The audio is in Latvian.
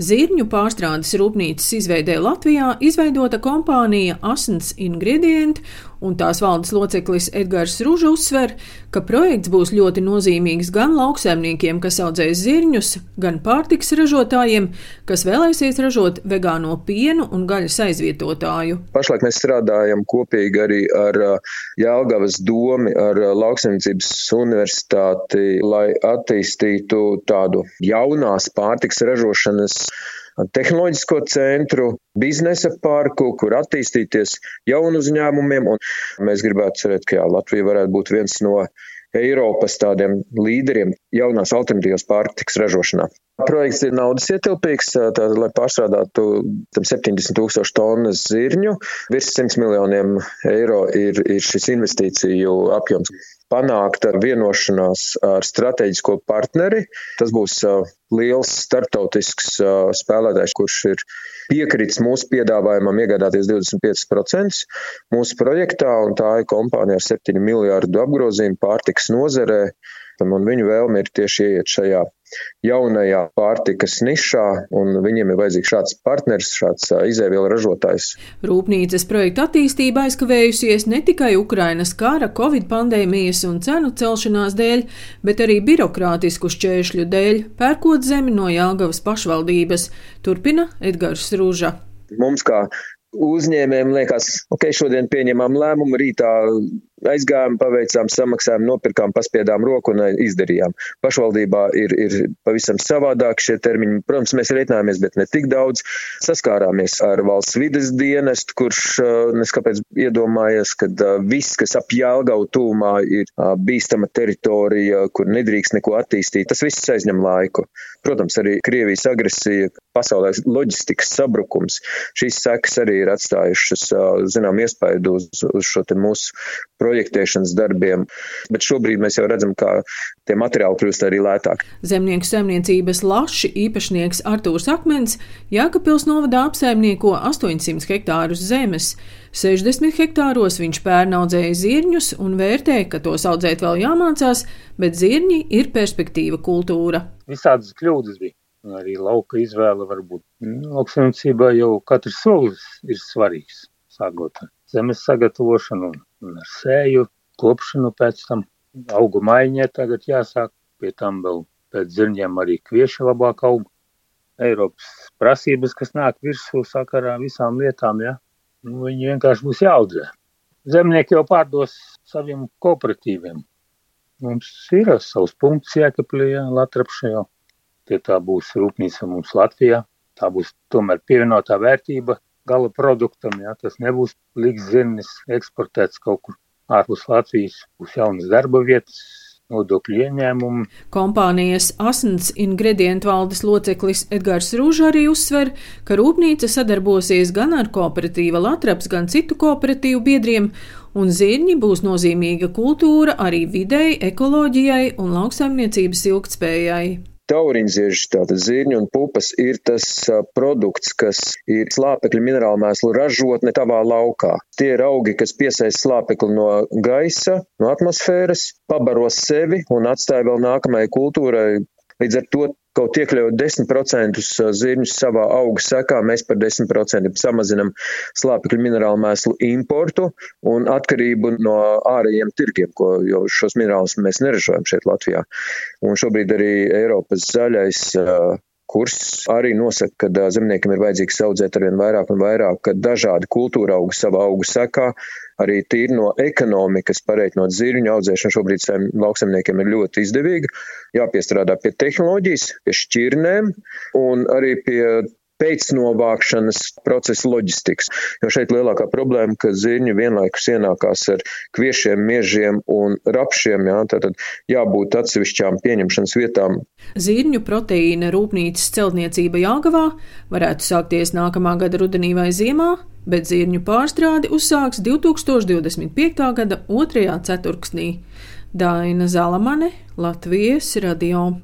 Zirņu pārstrādes rūpnīcas izveidē Latvijā izveidota kompānija Asins Ingredient, un tās valdes loceklis Edgars Ruža uzsver, ka projekts būs ļoti nozīmīgs gan lauksaimniekiem, kas audzēs zirņus, gan pārtiks ražotājiem, kas vēlēsies ražot vegāno pienu un gaļas aizvietotāju. Pašlaik mēs strādājam kopīgi arī ar Jālgavas domi, ar lauksaimniecības universitāti, lai attīstītu tādu jaunās pārtiks ražošanas tehnoloģisko centru, biznesa parku, kur attīstīties jaunu uzņēmumiem. Un mēs gribētu cerēt, ka jā, Latvija varētu būt viens no Eiropas tādiem līderiem jaunās alternatīvas pārtiks ražošanā. Projekts ir naudas ietilpīgs, tātad, lai pārstrādātu 70 tūkstošu tonnas zirņu. Virs 100 miljoniem eiro ir, ir šis investīciju apjoms panākta vienošanās ar strateģisko partneri. Tas būs liels startautisks spēlētājs, kurš ir piekritis mūsu piedāvājumam iegādāties 25% mūsu projektā, un tā ir kompānija ar 7 miljārdu apgrozījumu pārtiks nozarē, un viņu vēlme ir tieši ieiet šajā jaunajā pārtikas nišā, un viņiem ir vajadzīgs šāds partners, šāds izēvielu ražotājs. Rūpnīcas projekta attīstība aizkavējusies ne tikai Ukrainas kara, Covid pandēmijas un cenu celšanās dēļ, bet arī birokrātisku šķēršļu dēļ, pērkot zemi no Jāgavas pašvaldības, turpina Edgars Rūža. Mums kā uzņēmējiem liekas, ok, šodien pieņemam lēmumu, rītā aizgājām, paveicām, samaksājām, nopirkām, paspiedām roku un izdarījām. Pašvaldībā ir, ir pavisam savādāk šie termiņi. Protams, mēs reiķinājāmies, bet ne tik daudz. Saskārāmies ar valsts vides dienestu, kurš neskapēc iedomājies, ka viss, kas ap Jālgau tūmā ir bīstama teritorija, kur nedrīkst neko attīstīt, tas viss aizņem laiku. Protams, arī Krievijas agresija, pasaulē loģistikas sabrukums, šīs sekas arī ir atstājušas, zinām, iespaidu uz, uz šo mūsu projektēšanas darbiem, bet šobrīd mēs jau redzam, ka tie materiāli kļūst arī lētāki. Zemnieku saimniecības laši īpašnieks Artūrs Akmens Jākapils novadā apsaimnieko 800 hektārus zemes. 60 hektāros viņš pērn audzēja zirņus un vērtē, ka tos audzēt vēl jāmācās, bet zirņi ir perspektīva kultūra. Visādas kļūdas bija. Arī lauka izvēle var būt. Lauksaimniecībā jau katrs solis ir svarīgs, sākot ar zemes sagatavošanu un sēju, kopšanu pēc tam. Augu maiņai tagad jāsāk, pie tam vēl pēc zirņiem arī kvieši labāk aug. Eiropas prasības, kas nāk virsū sakarā visām lietām, ja? nu, viņi vienkārši būs jāaudzē. Zemnieki jau pārdos saviem kooperatīviem. Mums ir savs punkts Jēkablī, ja, Latrapšajā. Tie tā būs rūpnīca mums Latvijā. Tā būs tomēr pievienotā vērtība gala produktam. Jā, tas nebūs liks zirnis eksportēts kaut kur ārpus Latvijas, būs jaunas darba vietas, nodokļu ieņēmumu. Kompānijas Asins ingredientu valdes loceklis Edgars Rūža arī uzsver, ka rūpnīca sadarbosies gan ar kooperatīva Latraps, gan citu kooperatīvu biedriem, un zirņi būs nozīmīga kultūra arī videi, ekoloģijai un lauksaimniecības ilgtspējai. Tauriņziežs, tātad zirņu un pupas, ir tas produkts, kas ir slāpekļa minerālu mēslu ražotne tavā laukā. Tie ir augi, kas piesaista slāpekli no gaisa, no atmosfēras, pabaro sevi un atstāja vēl nākamajai kultūrai. Līdz ar to kaut iekļaut 10% zirņus savā auga sekā, mēs par 10% samazinam slāpekļu minerālu mēslu importu un atkarību no ārējiem tirgiem, ko jau šos minerālus mēs neražojam šeit Latvijā. Un šobrīd arī Eiropas zaļais kurs arī nosaka, ka zemniekiem ir vajadzīgs audzēt arvien vairāk un vairāk dažādi kultūra augi savā augu sekā. Arī tīri no ekonomikas pareiķinot zirņu audzēšanu šobrīd lauksemniekiem ir ļoti izdevīga. Jāpiestrādā pie tehnoloģijas, pie šķirnēm un arī pie pēcnovākšanas procesa loģistikas. Jo šeit lielākā problēma, ka zirņi vienlaikus ienākās ar kviešiem, miežiem un rapšiem, jā, tātad jābūt atsevišķām pieņemšanas vietām. Zirņu proteīna rūpnīcas celtniecība Jāgavā varētu sākties nākamā gada rudenī vai ziemā, bet zirņu pārstrādi uzsāks 2025. gada otrajā ceturksnī. Daina Zalamane, Latvijas radio.